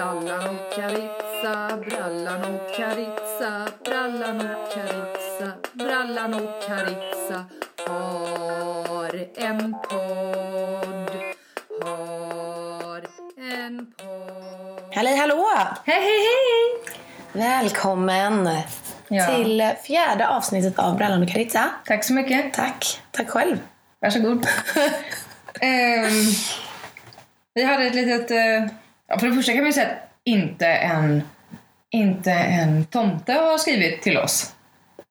Brallan och Caritza, brallan och Caritza, brallan och Caritza, brallan och Caritza har en podd, har en podd. Hallå, hallå! Hej, hej, hej! Välkommen Ja. till fjärde avsnittet av Brallan och Caritza. Tack så mycket. Tack. Tack själv. Varsågod. Ehm, vi hade ett litet... ja, för det första kan vi säga att inte en, inte en tomte har skrivit till oss.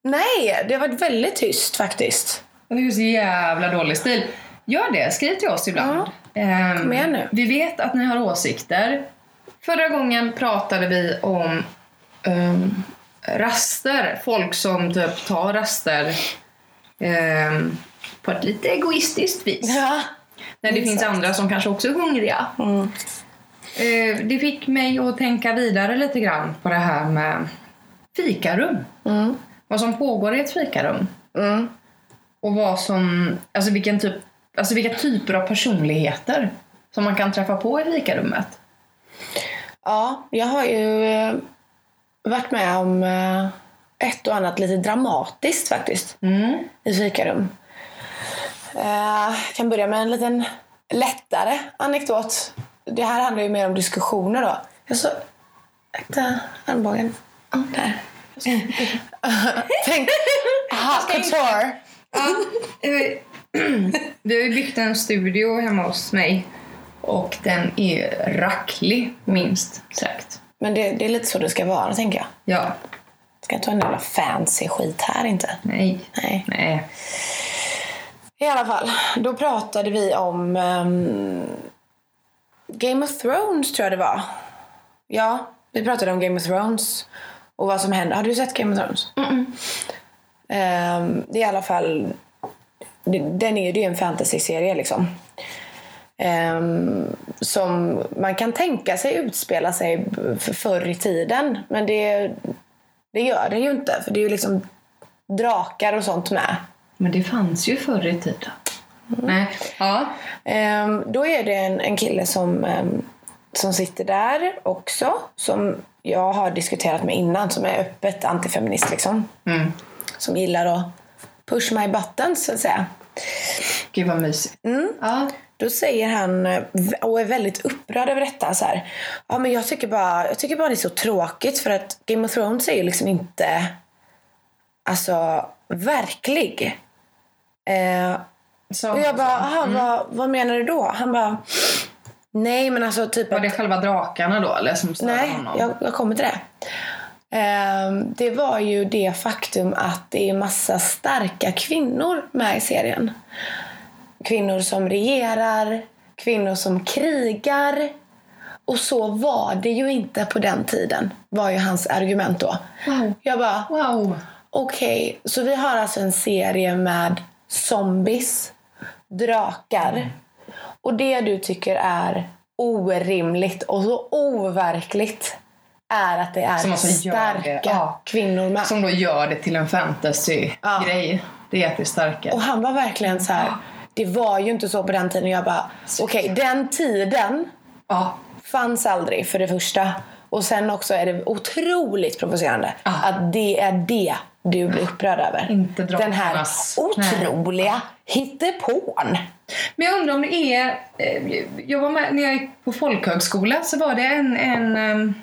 Nej, det har varit väldigt tyst faktiskt. Och Det är så jävla dålig stil. Gör det, skriv till oss ibland. Ehm, Kom igen nu. Vi vet att ni har åsikter. Förra gången pratade vi om um, raster. Folk som typ tar raster ehm, på ett lite egoistiskt vis. Ja. När det finns andra som kanske också är hungriga. Mm. Eh, det fick mig att tänka vidare lite grann på det här med fikarum. Mm. Vad som pågår i ett fikarum. Mm. Och vad som, alltså vilken typ, alltså vilka typer av personligheter som man kan träffa på i fikarummet. Ja, jag har ju eh, varit med om eh, ett och annat lite dramatiskt faktiskt Mm. i fikarum. Jag kan börja med en liten lättare anekdot. Det här handlar ju mer om diskussioner då. Jag så... Akta armbågen. Där. Tänk... Hot couture. Vi har ju byggt en studio hemma hos mig. Och den är racklig, minst sagt. Men det, det är lite så det ska vara, tänker jag. Ja. Ska inte ha en jävla fancy skit här inte. Nej. Nej. Nej. I alla fall, då pratade vi om ehm, Game of Thrones tror jag det var. Ja, vi pratade om Game of Thrones och vad som hände. Har du sett Game of Thrones? Ehm, det är i alla fall, den är ju det är en fantasy-serie liksom. Ehm, som man kan tänka sig utspela sig för förr i tiden. Men det, det gör det ju inte. För det är ju liksom drakar och sånt med. Men det fanns ju förr i tiden. Nej. Ja. Ehm, då är det en, en kille som, ehm, som sitter där också. Som jag har diskuterat med innan. Som är öppet antifeminist liksom. Mm. Som gillar att push my buttons så att säga. Gud vad mysigt. Ja. Då säger han, eh, och är väldigt upprörd över detta, så här. Ja, men jag tycker, bara, jag tycker bara det är så tråkigt för att Game of Thrones är ju liksom inte alltså, verklig. Eh, Så, och jag bara, aha, vad, vad menar du då? Han bara, nej men alltså typ Var att det själva drakarna då eller som störde Nej, honom? jag, jag kommer till det. Ehm, det var ju det faktum att det är massa starka kvinnor med i serien. Kvinnor som regerar, kvinnor som krigar. Och så var det ju inte på den tiden, var ju hans argument då. Wow. Jag bara, Wow. okej, så vi har alltså en serie med zombies, drakar. Och det du tycker är orimligt och så overkligt är att det är Som alltså starka det, ja. kvinnor med. Som då gör det till en fantasy-grej. Det är att det är starka. Och han var verkligen så här. Det var ju inte så på den tiden. Jag bara, okej, den tiden Ja. fanns aldrig för det första. Och sen också är det otroligt provocerande att det är det du blir upprörd över. Inte Den här otroliga hittepån. Men jag undrar om det är... eh, Jag var med, när jag gick på folkhögskola så var det en, en, ehm,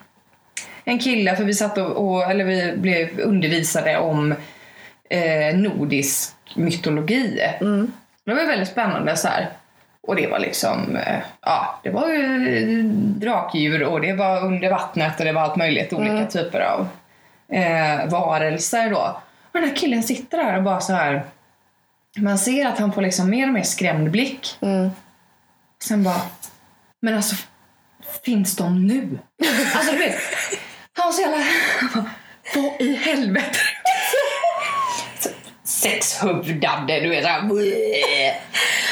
en kille, för vi satt och, och eller vi blev undervisade om eh, nordisk mytologi. Det var väldigt spännande så här. Och det var liksom, eh, ja, det var ju drakdjur och det var under vattnet och det var allt möjligt, olika typer av eh, varelser då. Och den här killen sitter där och bara så här man ser att han får liksom mer och mer skrämd blick. Sen bara, men alltså finns de nu? Alltså du vet, han var så jävla... Vad i helvete? Sexhuvudade, du vet såhär.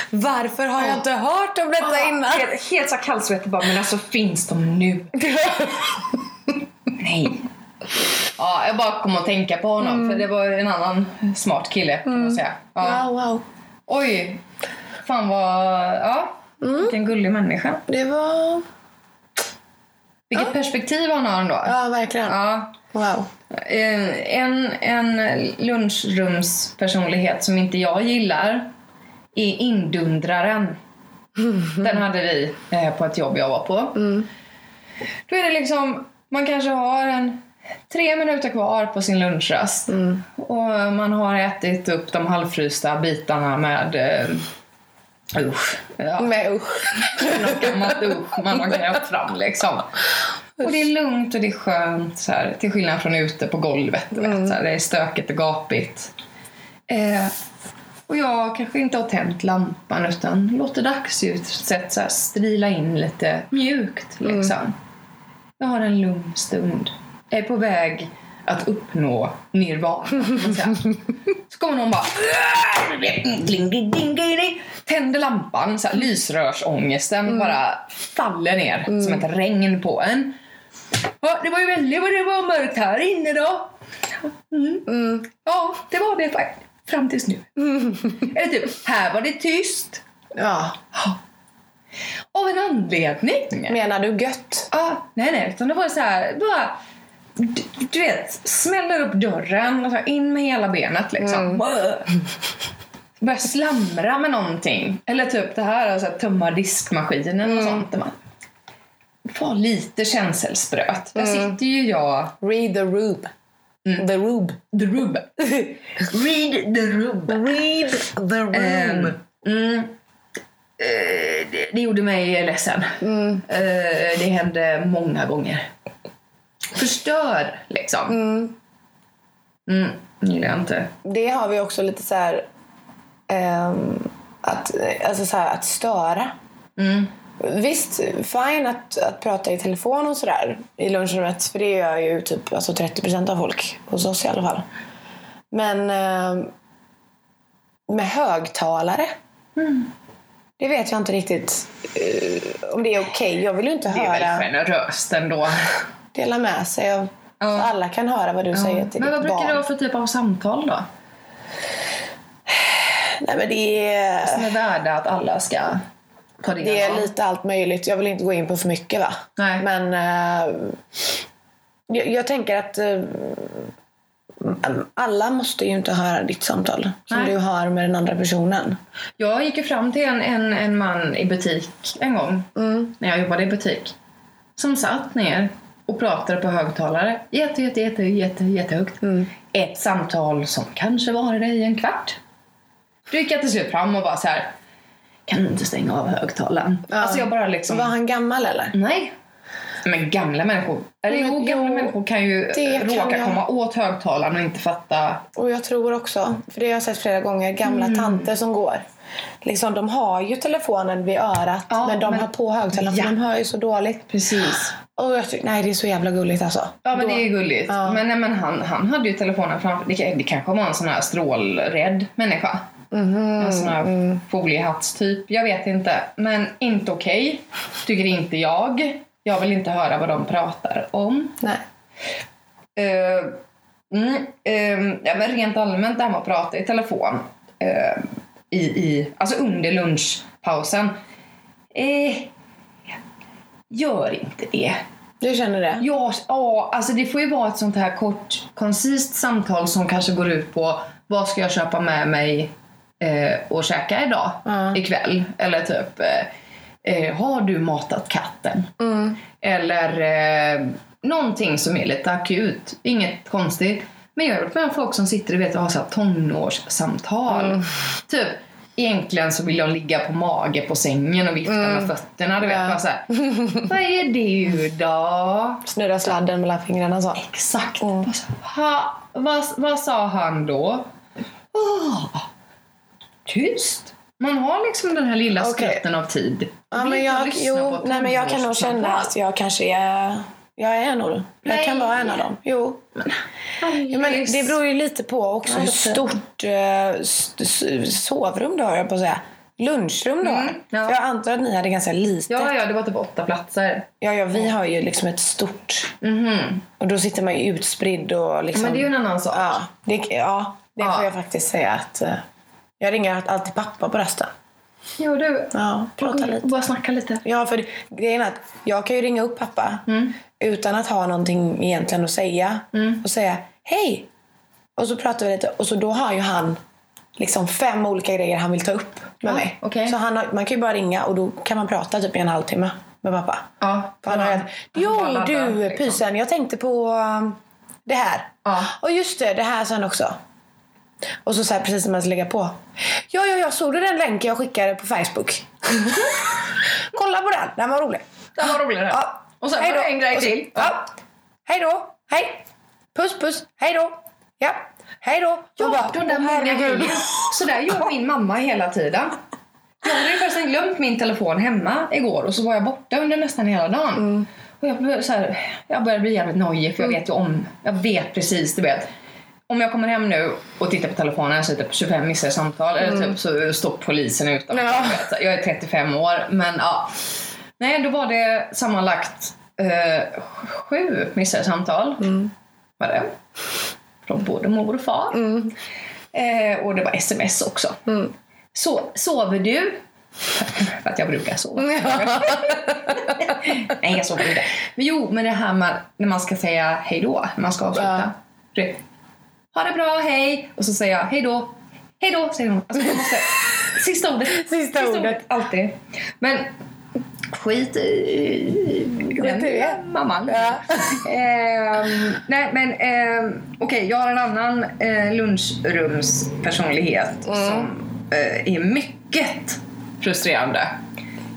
Varför har jag inte hört om detta innan? Helt, helt så kallsvettig bara, men alltså finns de nu? Nej. Ja, jag bara kom att tänka på honom för det var en annan smart kille kan man säga. Ja. Wow, wow. Oj! Fan vad... Ja, vilken gullig människa. Det var... Vilket perspektiv han har ändå. Ja, verkligen. Ja. Wow. Eh, En, en lunchrumspersonlighet som inte jag gillar är indundraren. Den hade vi eh, på ett jobb jag var på. Då är det liksom, man kanske har en tre minuter kvar på sin lunchrast. Och man har ätit upp de halvfrysta bitarna med eh, usch. Ja, Men usch. något gammalt usch man har grävt fram liksom. Och det är lugnt och det är skönt så här, till skillnad från ute på golvet. du Vet, så här, det är stökigt och gapigt. Eh, och jag kanske inte har tänt lampan utan låter dagsljuset så här strila in lite mjukt. Liksom. Jag har en lugn stund. Jag är på väg att uppnå nirvana. Så kommer någon bara tänder lampan. Så här, lysrörsångesten bara faller ner som ett regn på en. Ja, det var ju väldigt vad det var mörkt här inne då. Mm. Ja, det var det faktiskt. Fram tills nu. Eller typ, här var det tyst. Ja. Av en anledning. Menar du gött? Ah, nej, nej. Utan det var så här, bara... Du, du vet, smäller upp dörren och så här, in med hela benet liksom. Börjar slamra med någonting. Eller typ det här, alltså, tömma diskmaskinen och sånt. Man var lite känselspröt. Där sitter ju jag... Read the rube. The rube. The rub. Read the rub. Read the Ehm, mm, Eh, det, det gjorde mig ledsen. Eh, det hände många gånger. Förstör, liksom. Mm. gillar jag inte. Det har vi också lite så här... ehm, att, alltså så här, att störa. Mm. Visst, fine att, att prata i telefon och sådär i lunchrummet. För det gör ju typ alltså 30% av folk. Hos oss i alla fall. Men ehm, med högtalare. Det vet jag inte riktigt eh, om det är okej. Jag vill ju inte Det är höra väl generöst ändå. Dela med sig av Ja. så alla kan höra vad du säger till Men vad ditt brukar barn. det vara för typ av samtal då? Nej, men det är, Som är värda att alla ska ta del det är av? lite allt möjligt. Jag vill inte gå in på för mycket va? Nej. Men eh, jag, jag tänker att eh, alla måste ju inte höra ditt samtal som Nej. du har med den andra personen. Jag gick ju fram till en, en, en man i butik en gång, Mm. när jag jobbade i butik, som satt ner och pratade på högtalare jätte, jätte, jätte, jätte, jättehögt. Mm. Ett samtal som kanske varade i en kvart. Då gick jag till slut fram och bara så här. kan du inte stänga av högtalaren? Alltså jag bara liksom... Var han gammal eller? Nej. Men gamla människor, eller jo, gamla jo, människor kan ju kan råka jag. komma åt högtalaren och inte fatta. Och jag tror också, för det har jag sett flera gånger, gamla Mm. tanter som går. Liksom, de har ju telefonen vid örat Ja, men de men- har på högtalaren Ja. för de hör ju så dåligt. Precis. Och jag tycker, nej det är så jävla gulligt alltså. Ja men Då- det är gulligt. Ja. Men, nej, men han, han hade ju telefonen framför. Det, det kanske var en sån här strålrädd människa. Mhm, En sån här mm. foliehattstyp. Jag vet inte. Men inte okej. Tycker inte jag. Jag vill inte höra vad de pratar om. Nej. Eh, mm, eh, ja, men rent allmänt det här med att prata i telefon. eh, i, i, alltså under lunchpausen. Eh, gör inte det. Du känner det? Ja, ja, alltså det får ju vara ett sånt här kort, koncist samtal som kanske går ut på vad ska jag köpa med mig eh, och käka idag, Ja. ikväll? Eller typ, eh, eh, har du matat katten? Mm. Eller eh, någonting som är lite akut, inget konstigt. Men jag har varit med folk som sitter och, vet, och har så här tonårssamtal. Mm. Typ, egentligen så vill jag ligga på mage på sängen och vifta med fötterna. Du vet, Mm. Ja. bara så här, Vad är du då? Snurra sladden mellan fingrarna så. Exakt. Mm. Så, Ha, vad, vad sa han då? Åh, tyst. Man har liksom den här lilla skvätten av tid. Ja, men jag, jo, nej, men jag kan nog känna att jag kanske är... Jag är nog... Jag kan vara en av dem. Jo. Ja, men det beror ju lite på också hur stort eh, sovrum du har, jag på att säga. Lunchrum du har. Mm, ja. För jag antar att ni hade ganska litet. Ja, ja, det var typ åtta platser. Ja, ja, vi har ju liksom ett stort. Mhm. Och då sitter man ju utspridd och liksom... Men det är ju en annan sak. Ja, det, ja, det Ja. får jag faktiskt säga att... eh, jag ringer alltid pappa på rösten. Jo, du. Ja, prata lite. Bara snacka lite. Ja, för grejen är att jag kan ju ringa upp pappa. Mm. Utan att ha någonting egentligen att säga Mm. och säga hej. Och så pratar vi lite och så då har ju han liksom fem olika grejer han vill ta upp med Ja, mig. okej. Så han har, man kan ju bara ringa och då kan man prata typ i en halvtimme med pappa. Ja, För han har han jo laddar, du liksom. pysen, jag tänkte på um, det här. Ja. Och just det, det här sen också. Och så, så här, precis när man ska lägga på. Ja, ja, jag såg du den länken jag skickade på Facebook? Kolla på den, den var rolig. Den var rolig. Ja. Och sen det då. en grej till. Ja. Hej då. Hej. Puss puss. Hej då. Ja. Hej då. Ja, Och bara, de där "Åh, många herregud." Så där gör min mamma hela tiden. Jag hade ju förresten glömt min telefon hemma igår och så var jag borta under nästan hela dagen. Mm. Och jag, blev så här, jag började bli jävligt nojig för jag vet ju om, jag vet precis, du vet. Om jag kommer hem nu och tittar på telefonen så är det typ 25 missade samtal eller typ så står polisen utanför. Mm. Ja. Jag är 35 år men ja. Nej, då var det sammanlagt eh, sju missade samtal. Mm. Var det? Från både mor och far. Eh, och det var sms också. Mm. Så, sover du? För att jag brukar sova. Nej, jag sover inte. Men jo, men det här med när man ska säga hej då, när man ska avsluta. Det- Ha det bra, hej! Och så säger jag hej då. Hej då, säger hon. Alltså, måste, sista ordet. Sista ordet. Alltid. Men skit i det. mamman. Ja. Ehm, nej men ehm, okej, jag har en annan eh, lunchrumspersonlighet som eh, är mycket frustrerande.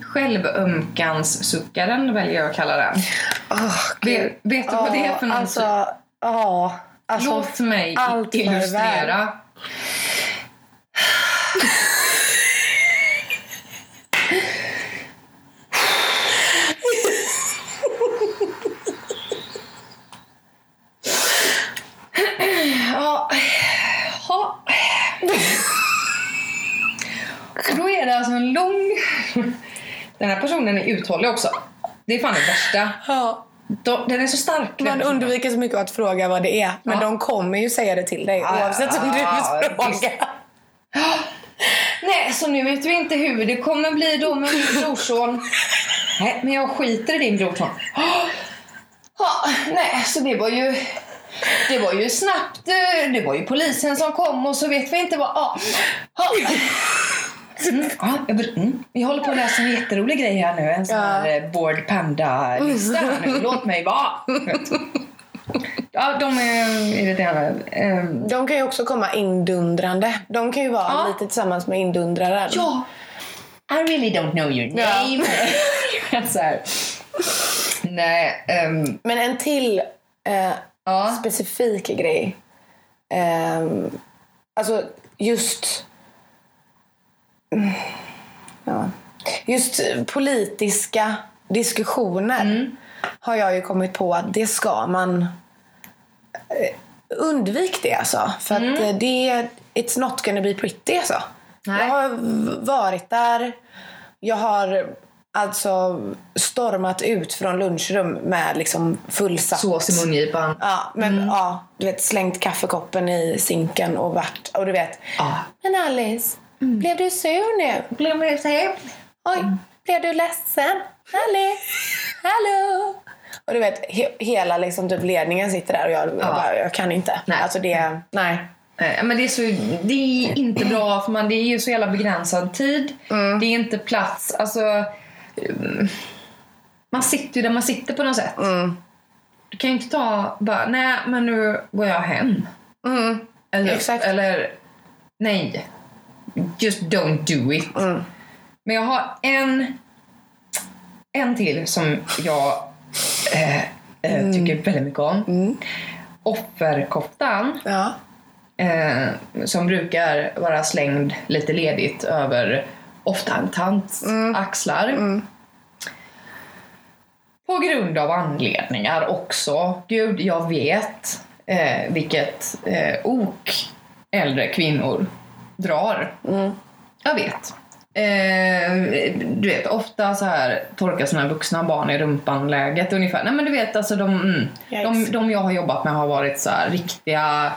Självömkanssuckaren väljer jag att kalla den. Gud. Vet, vet du vad det är för någon? Alltså, ja. Alltså, Låt mig illustrera. Ja. Ja. Och då är det alltså en lång... Den här personen är uthållig också. Det är fan det värsta. Ja. De- Den är så stark. Man undviker så mycket att fråga vad det är. Men Ja. de kommer ju säga det till dig Ja, oavsett om du ja, frågar. Nej, så nu vet vi inte hur det kommer bli då med min brorson. Nej, men jag skiter i din brorson. Ja, nej, så det var ju... Det var ju snabbt. eh, Det var ju polisen som kom och så vet vi inte vad... Ja. Ja. Mm, ja, jag, mm. jag håller på att läsa en jätterolig grej här nu. En sån här eh, Board Panda-lista nu. Låt mig vara. Ja, de är irriterande. Ehm, De kan ju också komma indundrande. De kan ju vara Ja. lite tillsammans med indundraren. Ja. I really don't know your Ja. name. så här. Nej. ehm, Men en till eh, ja. specifik grej. Ehm, alltså just... Mm, Ja. Just politiska diskussioner har jag ju kommit på att det ska man... eh, Undvik det alltså. För att eh, det... It's not gonna be pretty alltså. Nej. Jag har varit där. Jag har alltså stormat ut från lunchrum med liksom fullsatt... Sås i mungipan. Ja, men ja, du vet slängt kaffekoppen i sinken och vart och du vet. Ja. Men Alice, blev du sur nu? Blev så här? Oj, blev du ledsen? Alice, hallå? Och du vet, he- hela liksom typ ledningen sitter där och jag, jag, bara, jag kan inte. Nej. Alltså det, nej. Eh, Men det är, så, det är inte bra för man, det är ju så jävla begränsad tid. Det är inte plats. Alltså, mm, man sitter ju där man sitter på något sätt. Du kan ju inte ta bara, nej men nu går jag hem. Mm. Eller, Exakt. eller nej. Just don't do it. Men jag har en, en till som jag eh, eh, tycker väldigt mycket om. Offerkoftan. Ja. Eh, som brukar vara slängd lite ledigt över ofta en tants axlar. På grund av anledningar också. Gud, jag vet eh, vilket eh, ok äldre kvinnor drar. Jag vet. Eh, du vet, ofta så här torkar sina vuxna barn i rumpan-läget ungefär. Nej men du vet, alltså de, mm, de, de jag har jobbat med har varit så här riktiga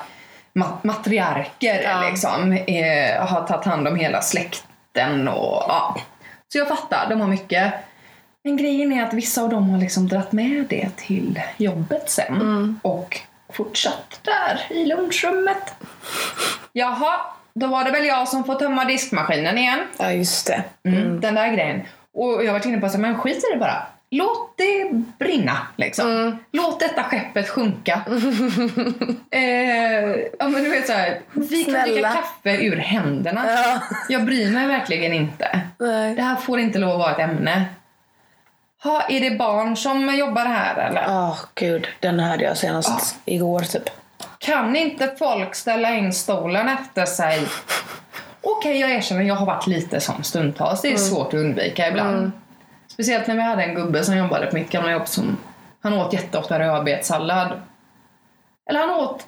ma- matriarker Ja. liksom. Eh, har tagit hand om hela släkten och ja. Så jag fattar, de har mycket. Men grejen är att vissa av dem har liksom dratt med det till jobbet sen och fortsatt där i lunchrummet. Jaha, då var det väl jag som får tömma diskmaskinen igen. Ja, just det. Mm. Den där grejen. Och jag varit inne på att men skit i det bara. Låt det brinna liksom. Låt detta skeppet sjunka. eh, ja men du vet såhär, vi kan dricka kaffe ur händerna. Ja. Jag bryr mig verkligen inte. Nej. Det här får inte lov att vara ett ämne. Ha, är det barn som jobbar här eller? Åh, gud. Den hörde jag senast igår, typ. Kan inte folk ställa in stolen efter sig? Okej, jag erkänner, jag har varit lite sån stundtals. Det är svårt att undvika ibland. Speciellt när vi hade en gubbe som jobbade på mitt gamla jobb som han åt jätteofta rödbetssallad. Eller han åt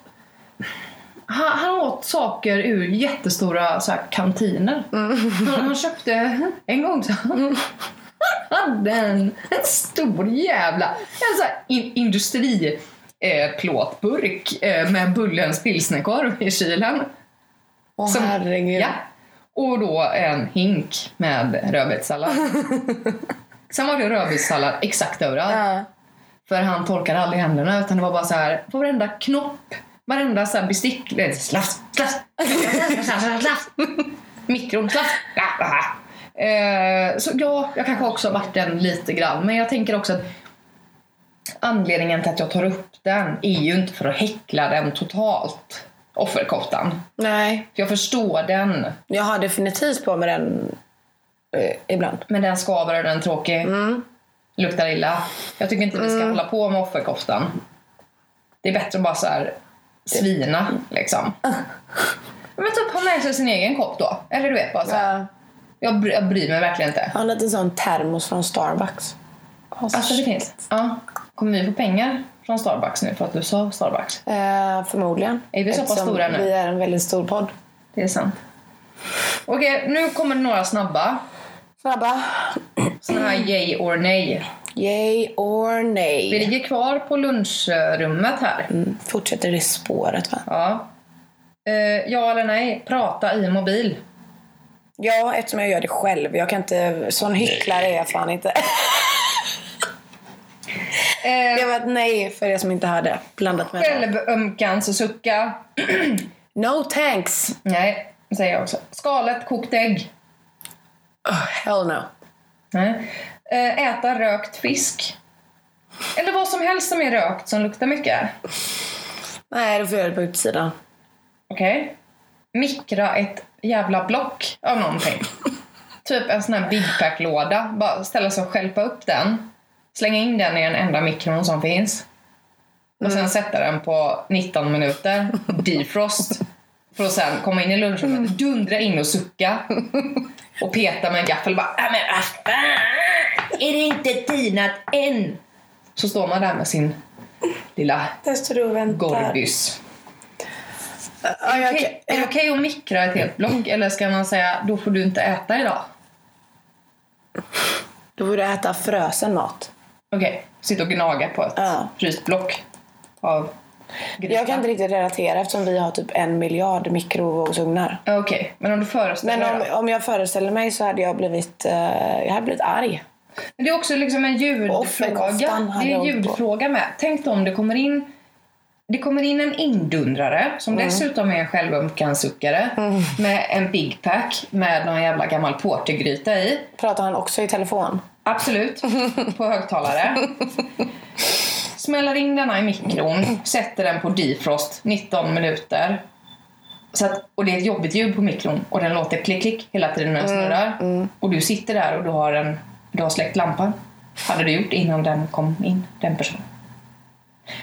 han, han åt saker ur jättestora så här, kantiner. Han, han köpte en gång så han hade en, en stor jävla en så här in, industri eh, plåtburk eh, med Bullens pilsnerkorv i kylen. Åh, Som- herregud. Ja. Och då en hink med rödbetssallad. Sen var det rödbetssallad exakt överallt. Ja. För han torkade aldrig händerna utan det var bara så här på varenda knopp, varenda så här bestick. slafs, slafs, slafs. Mikron, slafs. Eh, Så ja, jag kanske också har varit den lite grann. Men jag tänker också att anledningen till att jag tar upp den är ju inte för att häckla den totalt. Offerkoftan. Nej, Jag förstår den. jag har definitivt på mig den eh, ibland. Men den skaver och den är tråkig. Luktar illa. Jag tycker inte vi ska hålla på med offerkoftan. Det är bättre att bara så här svina liksom. Men typ ha med sig sin egen kopp då. Eller du vet bara så här. Ja. Jag, bry, jag bryr mig verkligen inte. Jag har en liten sån termos från Starbucks. Alltså det finns. Ja. Kommer vi få pengar från Starbucks nu för att du sa Starbucks? Eh, förmodligen. Är vi så pass stora nu? Vi är en väldigt stor podd. Det är sant. Okej, nu kommer några snabba. Snabba. Såna här yay or nej. Yay or Vi nej? ligger kvar på lunchrummet här. Mm, fortsätter det spåret va? Ja. Eh, ja eller nej, prata i mobil. Ja, eftersom jag gör det själv. Jag kan inte... Sån hycklare är jag fan inte. Eh, Det var ett nej för er som inte hade blandat med det. Självömkans och sucka. No thanks. Nej, säger jag också. Skalet kokt ägg. Oh, hell no. Nej. Eh, äta rökt fisk. Eller vad som helst som är rökt som luktar mycket. Nej, då får jag det på utsidan. Okej. Mikra ett jävla block av någonting. typ en sån här Big Pack-låda. Bara ställa sig och stjälpa upp den. Slänga in den i den enda mikron som finns. Och sen sätta den på 19 minuter. Defrost. För att sen komma in i lunchrummet, dundra in och sucka. Och peta med en gaffel bara "Ja, men! Är det inte tinat än? Så står man där med sin lilla. Gorbys. Okej, Är det okej att mikra ett helt block eller ska man säga då får du inte äta idag? Då får du äta frösen mat. Okej, sitta och gnaga på ett Ja. fryst block av gryta. Jag kan inte riktigt relatera eftersom vi har typ en miljard mikrovågsugnar. Okej, men om du föreställer Men dig om, om jag föreställer mig så hade jag blivit, eh, jag hade blivit arg. Men det är också liksom en ljudfråga. Det är en ljudfråga med. Tänk då om det kommer in det kommer in en indundrare som Mm. dessutom är en självömkansuckare med en Big Pack med någon jävla gammal portergryta i. Pratar han också i telefon? Absolut, på högtalare. Smäller in denna i mikron, sätter den på defrost 19 minuter. Så att, och det är ett jobbigt ljud på mikron och den låter klick klick hela tiden när den snurrar. Och du sitter där och du har, en, du har släckt lampan. Hade du gjort innan den kom in, den personen.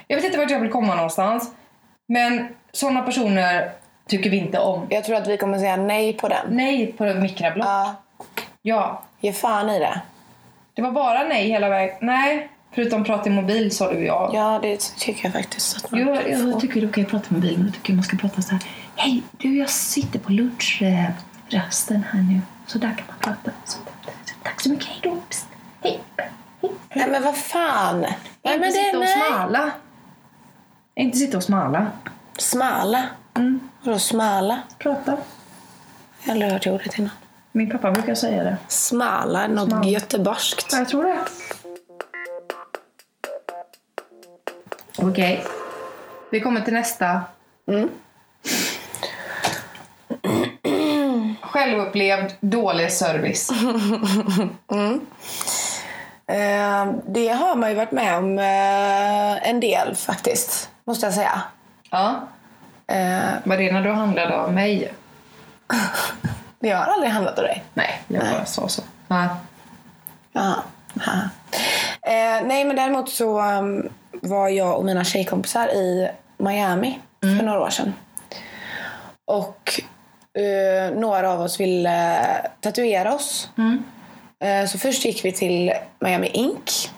Jag vet inte vart jag vill komma någonstans. Men sådana personer tycker vi inte om. Jag tror att vi kommer säga nej på den. Nej på mikrablock. Ja, Ja. ge fan i det. Det var bara nej hela vägen. Nej, förutom prata i mobil sa du och jag. Ja, det tycker jag faktiskt. Att man Jo, jag få. tycker det är okej att prata i mobil, men jag tycker man ska prata så här. Hej, du jag sitter på lunchrasten här nu. Så där kan man prata. Så, tack så mycket, hej då. Psst. Hej. hej. Nej, men vad fan. Nej, inte men det, sitta och nej. smala. Inte sitta och smala. Smala? Mm. Vadå smala? Prata. Jag har aldrig hört det ordet innan. Min pappa brukar säga det. Smala, något Smala. göteborgskt. Jag tror det. Okej. Okay. Vi kommer till nästa. Mm. Självupplevd dålig service. Mm. Eh, det har man ju varit med om eh, en del faktiskt, måste jag säga. Ja. Eh, Var det när du handlade av mig? jag har aldrig handlat av dig. Nej, jag bara sa så. Ja. Jaha. Haha. Eh, nej, men däremot så um, var jag och mina tjejkompisar i Miami för några år sedan. Och eh, några av oss ville tatuera oss. Eh, så först gick vi till Miami Ink.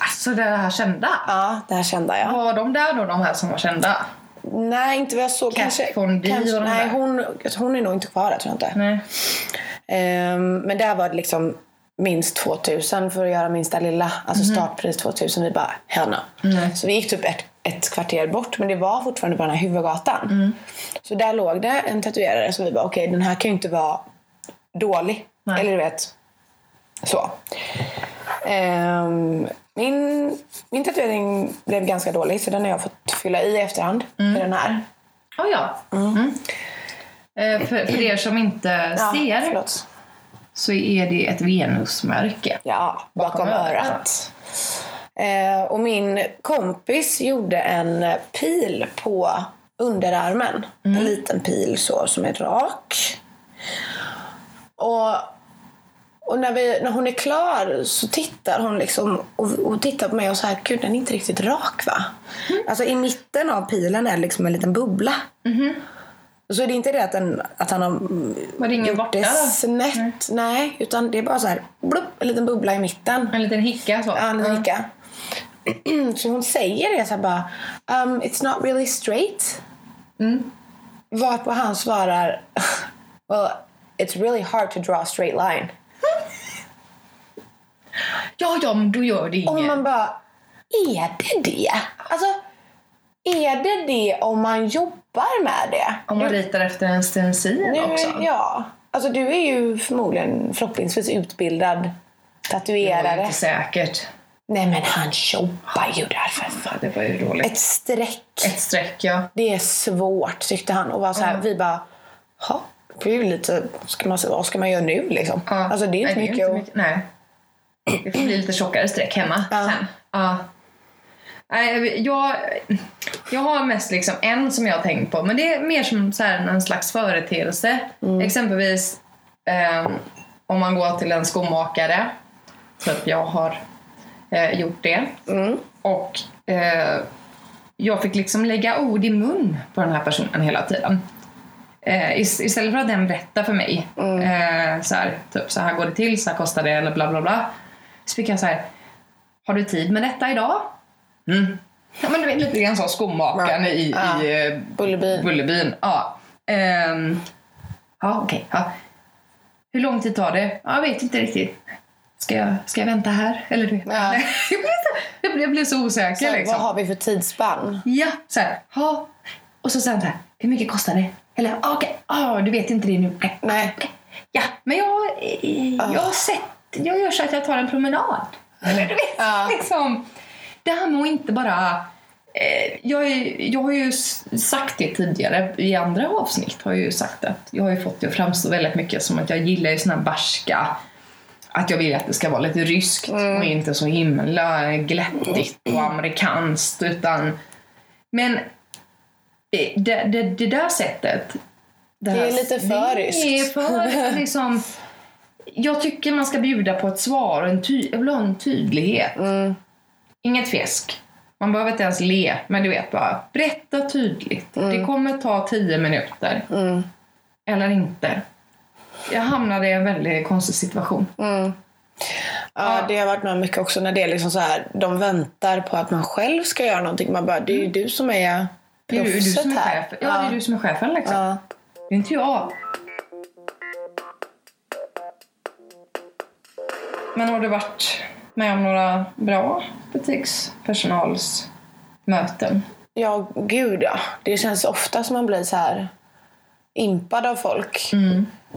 Alltså det här kända? Ja, det här kände jag. Var de där då, de här som var kända? Nej, inte vad jag såg. Kat Kanske, Von D kanske, och de nej, hon, hon är nog inte kvar där, tror jag inte. Nej. Ehm, men där var det liksom minst 2000 för att göra minsta lilla. Alltså startpris 2000. Vi bara, hell no. Så vi gick typ ett, ett kvarter bort men det var fortfarande på den här huvudgatan. Så där låg det en tatuerare så vi bara, okej den här kan ju inte vara dålig. Nej. Eller du vet, så. Ehm, min, min tatuering blev ganska dålig så den har jag fått fylla i efterhand. För den här. Oh, ja. Mm. Eh, för, för er som inte ser förlåt. så är det ett Venusmärke. Ja, bakom, Bakom örat. örat. Eh, och min kompis gjorde en pil på underarmen. En liten pil så som är rak. Och, och när, vi, när hon är klar så tittar hon liksom och, och tittar på mig och så här, gud den är inte riktigt rak va? Alltså i mitten av pilen är liksom en liten bubbla. Så det är inte det att, den, att han har Var det ingen gjort borta det snett. Nej. utan det är bara så här, blupp, en liten bubbla i mitten. En liten hicka så. Ja, en liten hicka. Så hon säger det så här bara, um, it's not really straight. Mm. Varpå han svarar, well, it's really hard to draw a straight line. Ja, ja, men då gör det Och inget. man bara, är det det? Alltså, är det det om man jobbar med det? Om man ritar efter en stencil Nu, också. Ja. Alltså du är ju förmodligen förhoppningsvis utbildad Det var tatuerare. inte säkert. Nej men han jobbar ju där för fan. Det var ju dåligt. Ett streck. Ett streck, ja. Det är svårt tyckte han. Och var så här, vi bara, ha, det blir ju lite, ska man, vad ska man göra nu liksom? ja. Alltså det är inte Nej, mycket att... Nej. Det får bli lite tjockare streck hemma Ja. sen. Ja. Jag, jag har mest liksom en som jag har tänkt på, men det är mer som så här en slags företeelse. Mm. Exempelvis eh, om man går till en skomakare, typ jag har eh, gjort det, Mm. och eh, jag fick liksom lägga ord i mun på den här personen hela tiden. Eh, is- istället för att den berättar för mig, eh, så, här, typ, så här går det till, så här kostar det eller bla bla bla. Så fick jag så här, har du tid med detta idag? Mm. Ja, men du vet, lite grann så skomakaren i, Ja. i eh, Bullerbyn. Bullerbyn. Ja, Ehm, ja okej. ja. Hur lång tid tar det? Ja, jag vet inte riktigt. Ska jag, ska jag vänta här? Eller du vet. Ja. jag, blev så, jag, blev, så osäker. Så, liksom. Vad har vi för tidsspann? Ja, så här. Ja. Och så sen så här. Hur mycket kostar det? Eller ah, okej, ah, du vet inte det nu. Nej. Nej. okej. Ja, men jag, eh, jag har sett, jag gör så att jag tar en promenad. Eller du vet, Ja. liksom. Det här med att inte bara... Eh, jag, jag har ju sagt det tidigare i andra avsnitt. Har jag ju sagt att jag har ju fått det att framstå väldigt mycket som att jag gillar ju såna här barska att jag vill att det ska vara lite ryskt och inte så himla glättigt och amerikanskt utan men det, det, det där sättet Det är här- lite för det är för liksom jag tycker man ska bjuda på ett svar och en, ty, jag vill ha en tydlighet. Mm. Inget fjäsk. Man behöver inte ens le, men du vet bara berätta tydligt. Mm. Det kommer ta tio minuter. Eller inte. Jag hamnade i en väldigt konstig situation. Ja, det har varit med mycket också när det är liksom så här, de väntar på att man själv ska göra någonting. Man bara, det är ju du som är Det är du, du proffset som är chef. Ja, det är du som är chefen liksom. Ja. Det är inte jag. Men har du varit med om några bra butikspersonalsmöten? Ja, gud ja. Det känns ofta som man blir så här impad av folk.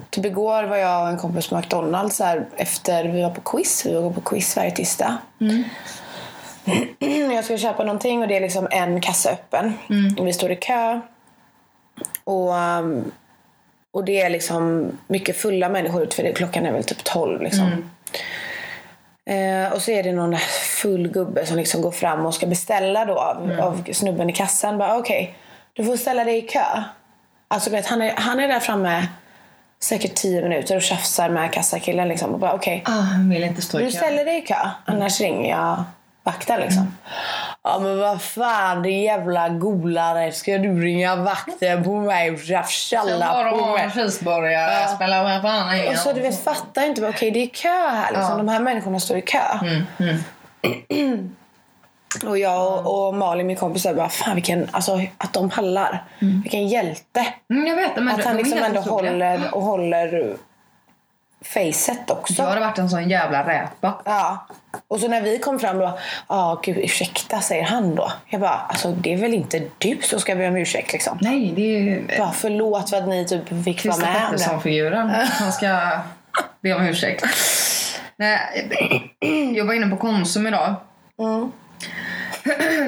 Typ igår var jag och en kompis på McDonalds här, efter vi var på quiz. Vi var på quiz varje tisdag. Jag ska köpa någonting och det är liksom en kassa öppen. Och vi står i kö. Och, um, och det är liksom mycket fulla människor för det, klockan är väl typ 12 liksom. Eh, och så är det någon full gubbe som liksom går fram och ska beställa då av, av snubben i kassan. Bara okej, du får ställa dig i kö. Alltså vet, han, är, han är där framme säkert 10 minuter och tjafsar med kassakillen liksom. Och bara okej, Ah, han vill inte stå i du kö. ställer dig i kö, annars ringer jag vakten liksom. Ja men vad fan din jävla golare, ska du ringa vakten på mig och tjafsa på mig? cheeseburgare, Ja. spelar vad fan ingen Och så du vet, fattar inte, okej det är kö här liksom. Ja. De här människorna står i kö. Mm, Och jag och, och Malin, min kompis, bara fan vilken, alltså att de pallar. Vilken hjälte. Mm, jag vet, men Att han liksom ändå håller, och håller facet också. Jag hade varit en sån jävla räpa. Ja. Och så när vi kom fram då, ja gud ursäkta säger han då. Jag bara, alltså det är väl inte du som ska be om ursäkt liksom. Nej, det är ju Bara förlåt för att ni typ fick vara Christer med. det. Pettersson-figuren. Han ska be om ursäkt. Nej, jag var inne på Konsum idag. Mm.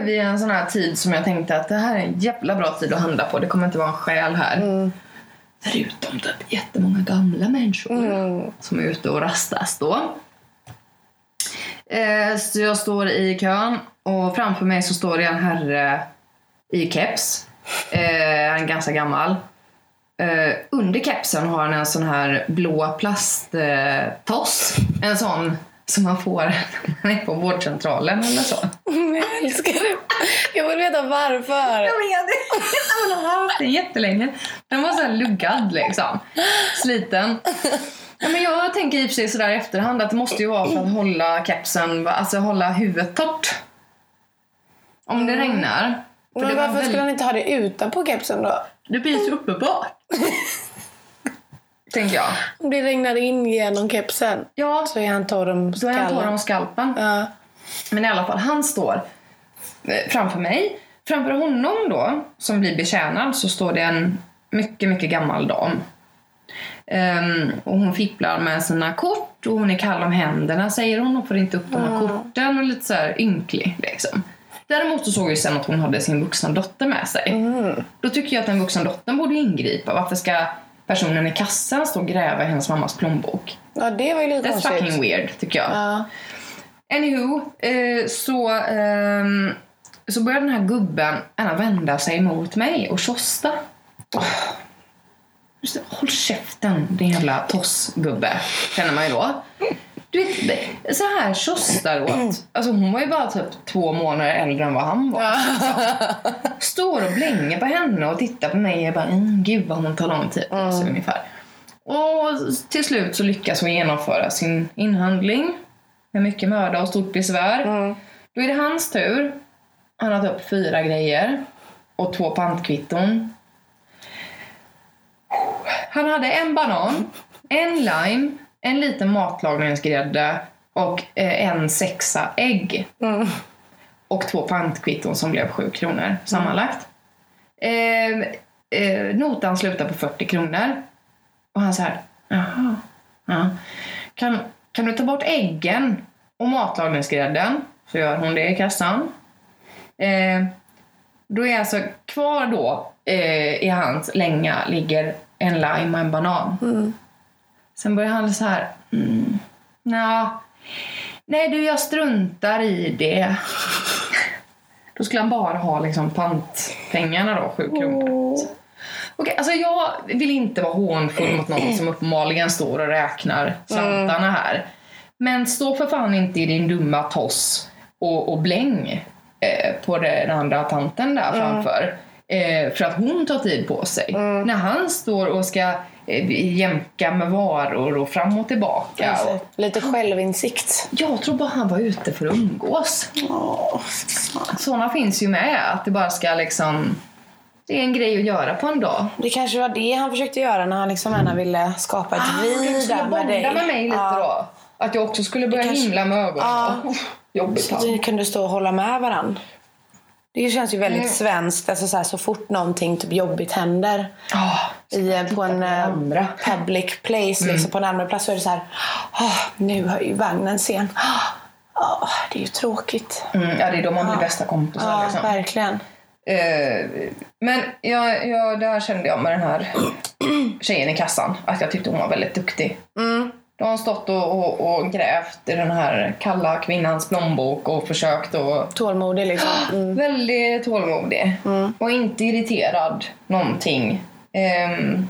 Vid en sån här tid som jag tänkte att det här är en jävla bra tid att handla på. Det kommer inte vara en själ här. Mm. Förutom typ jättemånga gamla människor Mm. som är ute och rastas då. Eh, så jag står i kön och framför mig så står det en herre i keps. Eh, han är ganska gammal. Eh, under kepsen har han en sån här blå plasttoss. en sån som man får när man är på vårdcentralen eller så. Jag älskar det. Jag vill veta varför. Jag vet det. Han har haft den jättelänge. Den var så här luggad liksom. Sliten. Ja, men jag tänker i och för sig sådär i efterhand att det måste ju vara för att hålla kepsen, alltså hålla huvudet torrt. Om det regnar. För det Men var varför väldigt- skulle han inte ha det utanpå kepsen då? Det blir så uppenbart. Tänker jag. Om det regnar in genom kepsen Ja, så är han torr om då är han torr om skallen. skalpen. Ja. Men i alla fall, han står framför mig. Framför honom då, som blir betjänad, så står det en mycket, mycket gammal dam. Ehm, och hon fipplar med sina kort och hon är kall om händerna säger hon och får inte upp de här korten och lite så här ynklig liksom. Däremot så såg jag sen att hon hade sin vuxna dotter med sig. Då tycker jag att den vuxna dottern borde ingripa. Varför ska personen i kassan stå och gräva i hennes mammas plånbok? ja, det var ju lite That's konstigt. fucking weird tycker jag. Ja. Anywho, eh, så, ehm, så börjar den här gubben gärna vända sig mot mig och tjosta. Det, Håll käften din jävla tossgubbe, känner man ju då. Du vet, så här tjostar åt. Alltså hon var ju bara typ två månader äldre än vad han var. Står och blänger på henne och tittar på mig och bara mm, gud vad hon tar lång tid på sig ungefär. Och till slut så lyckas hon genomföra sin inhandling med mycket möda och stort besvär. Då är det hans tur. Han har tagit upp fyra grejer och två pantkvitton. Han hade en banan, en lime, en liten matlagningsgrädde och eh, en sexa ägg. Och två pantkvitton som blev sju kronor sammanlagt. Eh, eh, notan slutar på 40 kronor. Och han säger jaha. Ja. Kan, kan du ta bort äggen och matlagningsgrädden? Så gör hon det i kassan. Eh, då är alltså kvar då eh, i hans länga ligger en lime och en banan. Sen börjar han så här. Mm, nja, nej du jag struntar i det. Då skulle han bara ha liksom pantpengarna då, sju kronor. Okej, alltså jag vill inte vara hånfull mot någon som uppenbarligen står och räknar slantarna här. Men stå för fan inte i din dumma toss och, och bläng eh, på den andra tanten där framför. Eh, för att hon tar tid på sig. När han står och ska eh, jämka med varor och fram och tillbaka. Och, lite självinsikt. jag tror bara han var ute för att umgås. Åh, Såna finns ju med, att det bara ska liksom... Det är en grej att göra på en dag. Det kanske var det han försökte göra när han liksom gärna ville skapa ett vi skulle där med bonda dig. med mig lite Ja. då. Att jag också skulle börja kanske- himla med ögonen. Ja. Oh, jobbigt. Så han. ni kunde stå och hålla med varandra. Det känns ju väldigt Mm. svenskt. Alltså så, här, så fort någonting typ jobbigt händer Ah, i, eh, på en eh, andra. public place, liksom, på en allmän plats så är det så här. "Ah, nu är ju vagnen sen. Ja, det är ju tråkigt. Mm, ja, det är då man blir bästa kompisar. Ja, liksom. verkligen. Eh, men jag, jag, där kände jag med den här tjejen i kassan att jag tyckte hon var väldigt duktig. Mm. Då har hon stått och, och, och grävt i den här kalla kvinnans plånbok och försökt att Tålmodig liksom. Mm. Väldigt tålmodig och inte irriterad någonting. Ehm,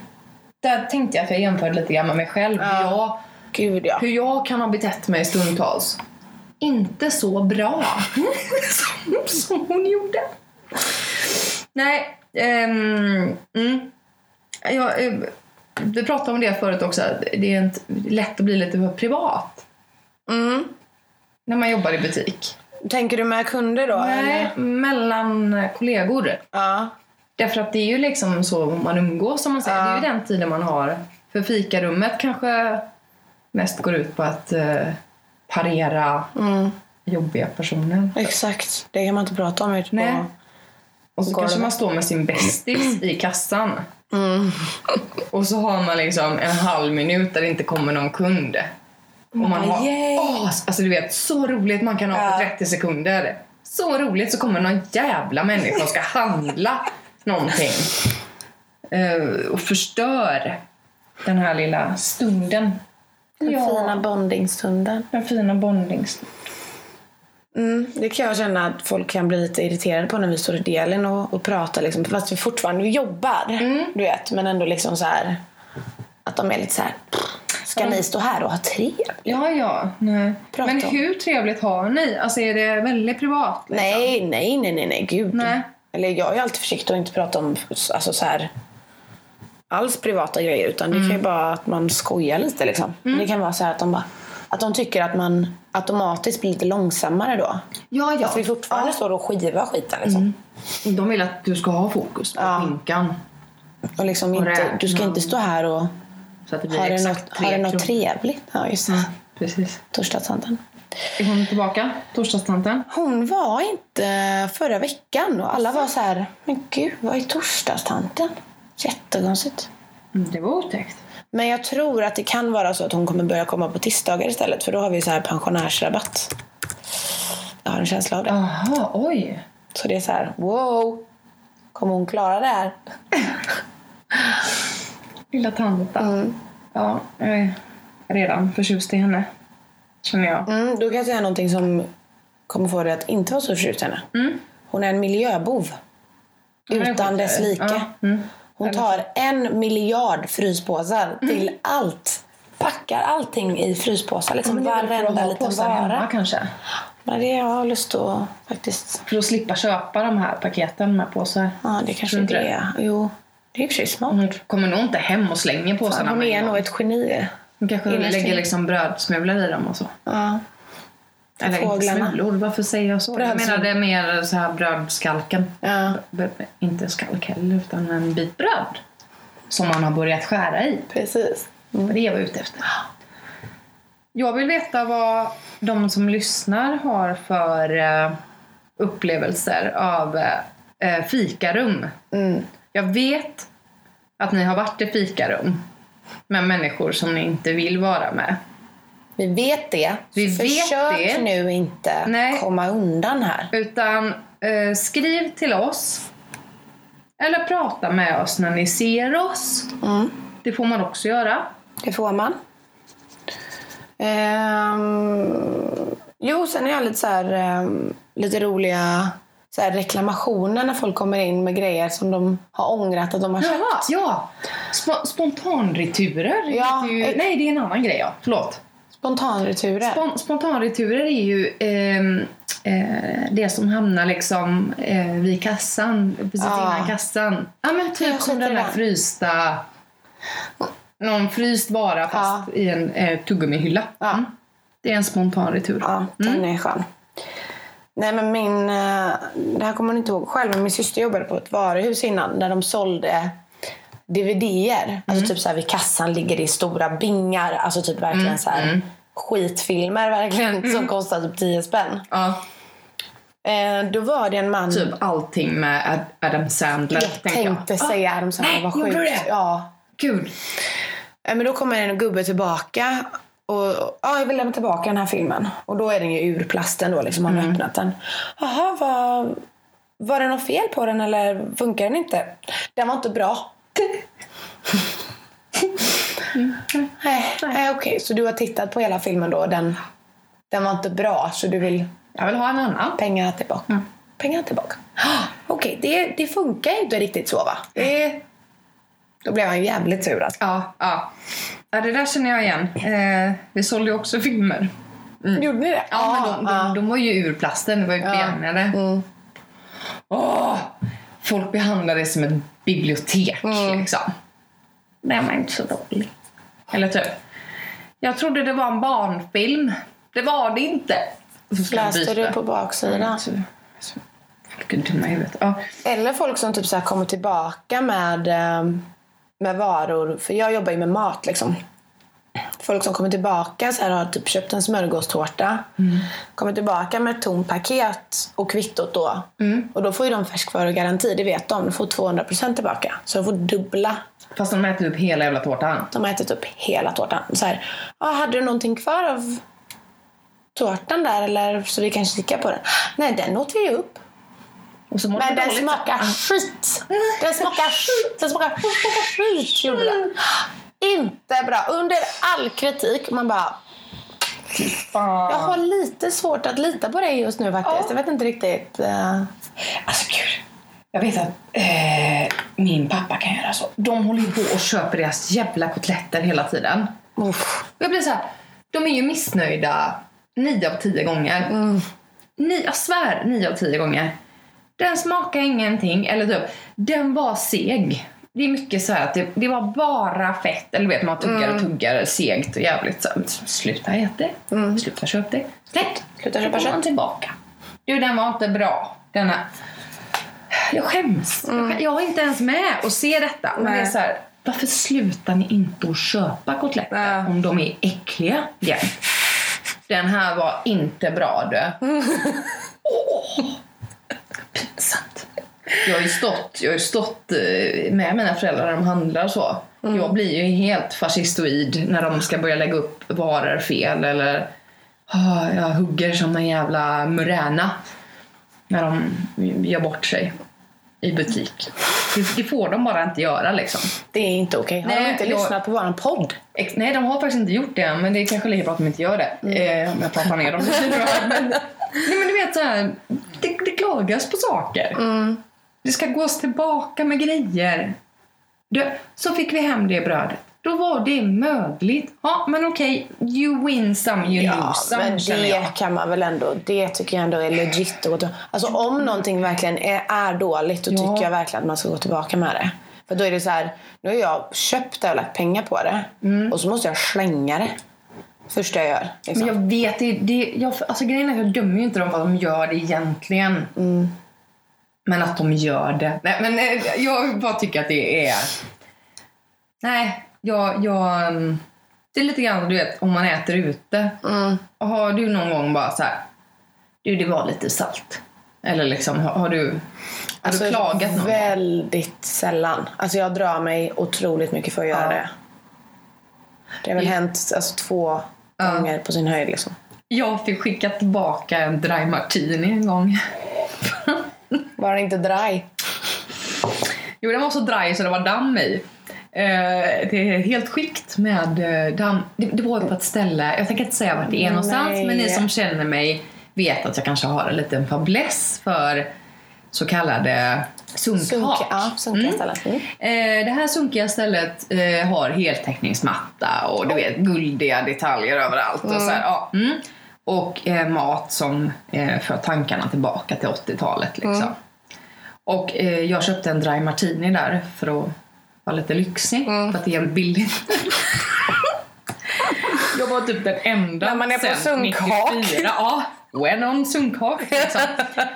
där tänkte jag att jag jämförde lite grann med mig själv. Hur, jag, Gud ja. hur jag kan ha betett mig stundtals. Inte så bra som, som hon gjorde. Nej, ehm, mm. jag, eh, vi pratade om det förut också. Det är inte, lätt att bli lite för privat Mm. när man jobbar i butik. Tänker du med kunder då? Nej, eller? mellan kollegor. Ja. Därför att det är ju liksom så man umgås som man säger. Ja. Det är ju den tiden man har. För fikarummet kanske mest går ut på att eh, parera Mm. jobbiga personer. Exakt. Det kan man inte prata om ute på... Nej. Och så kanske man står med sin bästis i kassan. Mm. Och så har man liksom en halv minut där det inte kommer någon kund. Och man har, åh, alltså du vet, så roligt man kan ha på Ja. 30 sekunder. Så roligt så kommer någon jävla människa och ska handla någonting. Eh, och förstör den här lilla stunden. Den fina bondingstunden. Den fina bondings... Mm, det kan jag känna att folk kan bli lite irriterade på när vi står i delen och, och pratar. Liksom, fast vi fortfarande jobbar. Du vet, men ändå liksom så här att de är lite så här. Ska ni stå här och ha trevligt? Ja, ja. Nej. Prata Men hur trevligt har ni? Alltså är det väldigt privat? liksom? Nej, nej, nej, nej, nej, gud. Nej. Eller jag är alltid försiktig att inte prata om alltså så här, alls privata grejer. Utan det kan ju bara att man skojar lite. Liksom. Det kan vara så här att de, bara, att de tycker att man automatiskt blir lite långsammare då. Ja, ja. Att vi fortfarande står och skivar skiten. Liksom. De vill att du ska ha fokus på Ja. skinkan. Och liksom inte, du ska inte stå här och Så att det blir ha det exakt något, tre ha det något trevligt. Ja, just det. Precis. Torsdagstanten. Är hon tillbaka? Torsdagstanten? Hon var inte förra veckan och alla var så här, men gud, vad är torsdagstanten? Jättekonstigt. Mm, det var otäckt. Men jag tror att det kan vara så att hon kommer börja komma på tisdagar istället för då har vi så här pensionärsrabatt. Jag har en känsla av det. Jaha, oj. Så det är så här, wow, kommer hon klara det här? Lilla tanta. Mm. Ja, jag är redan förtjust i henne. Känner jag. Mm, då kan jag säga någonting som kommer få dig att inte vara så förtjust i henne. Mm. Hon är en miljöbov. Utan dess like. Ja, mm. Hon tar en miljard fryspåsar till allt. Packar allting i fryspåsar. Liksom att varenda liten påsar hemma vara. kanske. Men det jag har lust att faktiskt... För att slippa köpa de här paketen med påsar. Ja, det kanske är det. Jo, det är i smart. Hon kommer nog inte hem och slänger påsarna Hon är nog ett geni. Hon kanske innerst lägger liksom brödsmulor i dem och så. Ja. Eller inte Fåglarna. smulor, varför säger jag så? Jag menade mer så här brödskalken. Ja, B- Inte skalk heller, utan en bit bröd. Som man har börjat skära i. precis. Det var det jag var ute efter. Jag vill veta vad de som lyssnar har för eh, upplevelser av eh, fikarum. Mm. Jag vet att ni har varit i fikarum med människor som ni inte vill vara med. Vi vet det. Vi så vet försök det. nu inte Nej. komma undan här. Utan eh, skriv till oss. Eller prata med oss när ni ser oss. Mm. Det får man också göra. Det får man. Ehm, jo, sen är jag lite så här, ehm, lite roliga så här reklamationer när folk kommer in med grejer som de har ångrat att de har köpt. Jaha, ja. Sp- spontanreturer. Ja, ju, nej, det är en annan grej. Ja. Förlåt. Spontanreturer. Spon- spontanreturer är ju ehm, eh, det som hamnar liksom eh, vid kassan, precis Ja. innan kassan. Ja, men Jag typ som den där frysta... Någon fryst vara fast i en eh, tuggummihylla. Ja. Mm. Det är en spontanretur. Ja, den är skön. Nej men min, eh, det här kommer man inte ihåg själv, men min syster jobbade på ett varuhus innan där de sålde DVD-er. Alltså typ så här vid kassan ligger det i stora bingar, alltså typ verkligen så här skitfilmer verkligen som kostar typ 10 spänn. Ja, Eh, då var det en man, typ allting med Ad- Adam Sandler. jag tänkte säga Adam Sandler, nej, gjorde sjukt. du det? Ja. Gud. Eh, Men då kommer en gubbe tillbaka Och, ja, jag vill lämna tillbaka den här filmen. Och då är den ju ur plasten då, liksom. Har Mm. öppnat den. Jaha, var, var det något fel på den eller funkar den inte? Den var inte bra. Nej, nej okej. Så du har tittat på hela filmen då den, den var inte bra så du vill Jag vill ha en annan. pengarna tillbaka? Pengarna tillbaka. Okej, det, det funkar ju inte riktigt så va? Det, då blev han jävligt sur alltså. Ja, ja. ja, det där känner jag igen. Eh, vi sålde ju också filmer. Gjorde ni det? Mm. Ja, men de, de, de var ju ur plasten, det var ju begagnade. Mm. Åh, folk behandlade det som ett bibliotek Mm. liksom. Den var inte så dålig. Eller typ. Jag trodde det var en barnfilm. Det var det inte. Läste du på baksidan? Så- Folk är dumma i huvudet. Ja. Eller folk som typ så kommer tillbaka med, eh, med varor. För jag jobbar ju med mat liksom. Folk som kommer tillbaka så här, har typ köpt en smörgåstårta. Kommer tillbaka med ett tomt paket och kvittot då. Och då får ju de färskvarugaranti, det vet de. De får 200% tillbaka. Så de får dubbla. Fast de äter upp hela jävla tårtan. De har ätit upp hela tårtan. Så här, ah, hade du någonting kvar av tårtan där eller så vi kan kika på den? Nej, den åt vi ju upp. Men de den smakar skit. Den smakar skit. Den smakar skit, gjorde den. Inte bra. Under all kritik. Man bara... Fan. Jag har lite svårt att lita på dig just nu faktiskt. Jag vet inte riktigt. eh, Alltså gud. Jag vet att eh, min pappa kan göra så. De håller ju på och köper deras jävla kotletter hela tiden. uff. Jag blir så här, de är ju missnöjda nio av tio gånger. Ni, jag svär, nio av tio gånger. Den smakar ingenting. Eller typ, den var seg. Det är mycket så här att det, det var bara fett. Eller vet man tuggar och tuggar segt och jävligt så Sluta ät det. Sluta köpa det. Släpp. Sluta köpa kött. tillbaka. Du, den var inte bra. Denna. Jag skäms. Jag skäms. Jag är inte ens med och ser detta. Men det är så här, varför slutar ni inte att köpa kotletter Ja. om de är äckliga igen? Den här var inte bra du. Åh, pinsamt. Jag har ju stått, jag har stått eh, med mina föräldrar när de handlar så. Jag blir ju helt fascistoid när de ska börja lägga upp varor fel eller ah, jag hugger som en jävla muräna när de gör bort sig i butik. Det, får de bara inte göra liksom. Det är inte okej. Har de Nej, inte jag- lyssnat på våran podd? Ex- Nej, de har faktiskt inte gjort det, men det är kanske lika bra att de inte gör det. Eh, om jag pratar ner dem. Men, nej, men du vet så här, det, det klagas på saker. Det ska gås tillbaka med grejer. Du, så fick vi hem det brödet. Då var det mögligt. Ja, men okej, you win some, you Ja, lose some, men känner jag. det kan man väl ändå. Det tycker jag ändå är legit. Alltså om någonting verkligen är, är dåligt då Ja. tycker jag verkligen att man ska gå tillbaka med det. För då är det så här, nu har jag köpt det och lagt pengar på det och så måste jag slänga det. Första jag gör. Liksom. Men jag vet, det, det, jag, alltså grejen är att jag dömer ju inte dem för att de gör det egentligen. Men att de gör det. Nej, men eh, jag bara tycker att det är... Nej, jag... jag mm, det är lite grann du vet, om man äter ute. Mm. Har du någon gång bara så här... Du, det var lite salt. Eller liksom, har, har du... Har Alltså, du klagat någon gång? Väldigt sällan. Alltså jag drar mig otroligt mycket för att göra Ja. det. Det har väl hänt alltså, två gånger på sin höjd. Liksom. Jag fick skicka tillbaka en dry martini en gång. Var det inte dry? Jo, den var så dry så det var damm i. Eh, det är helt skikt med eh, damm. Det, det var på ett ställe, jag tänker inte säga vart det är någonstans, Nej. men ni som känner mig vet att jag kanske har en liten fäbless för så kallade sunkhak. Sunk, ja, sunkiga ställen. Mm. Eh, det här sunkiga stället eh, har heltäckningsmatta och du vet guldiga detaljer överallt. Och, så här, ja, mm. Och eh, mat som eh, för tankarna tillbaka till 80-talet. Liksom. Och eh, jag köpte en dry martini där för att vara lite lyxig. För att det är jävligt billigt. jag var typ den enda När man är på sen sunkhak. 94. Ja, when on sunkhak. Liksom.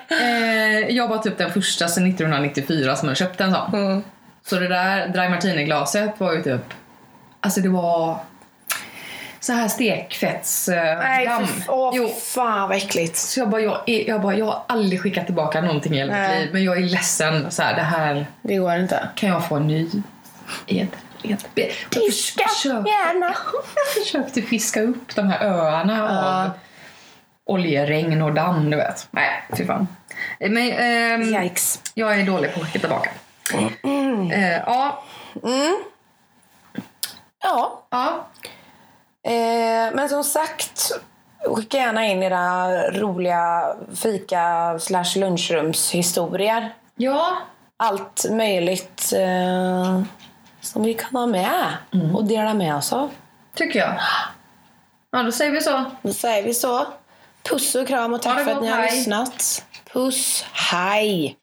eh, jag var typ den första sen 1994 som hade köpt en sån. Så det där dry martini-glaset var ju typ... Alltså det var så här stekfetts eh, Nej, åh, Jo, fan vad äckligt. så jag bara, jag, är- jag bara, jag har aldrig skickat tillbaka någonting i hela mitt liv. Men jag är ledsen. Så här, det här Det går inte. kan jag få en ny ed. Diska försökte- gärna. Jag försökte fiska upp de här öarna av oljeregn och damm, du vet. Nej, fy fan. Men, ehm, Yikes. jag är dålig på att skicka tillbaka. Eh, ja, Ja, ja. Eh, men som sagt, skicka gärna in era roliga fika slash lunchrumshistorier. Ja, Allt möjligt eh, som vi kan ha med och dela med oss av. tycker jag. Ja, då säger vi så. Då säger vi så. Puss och kram och tack för att ni har hej. lyssnat. Puss, hej!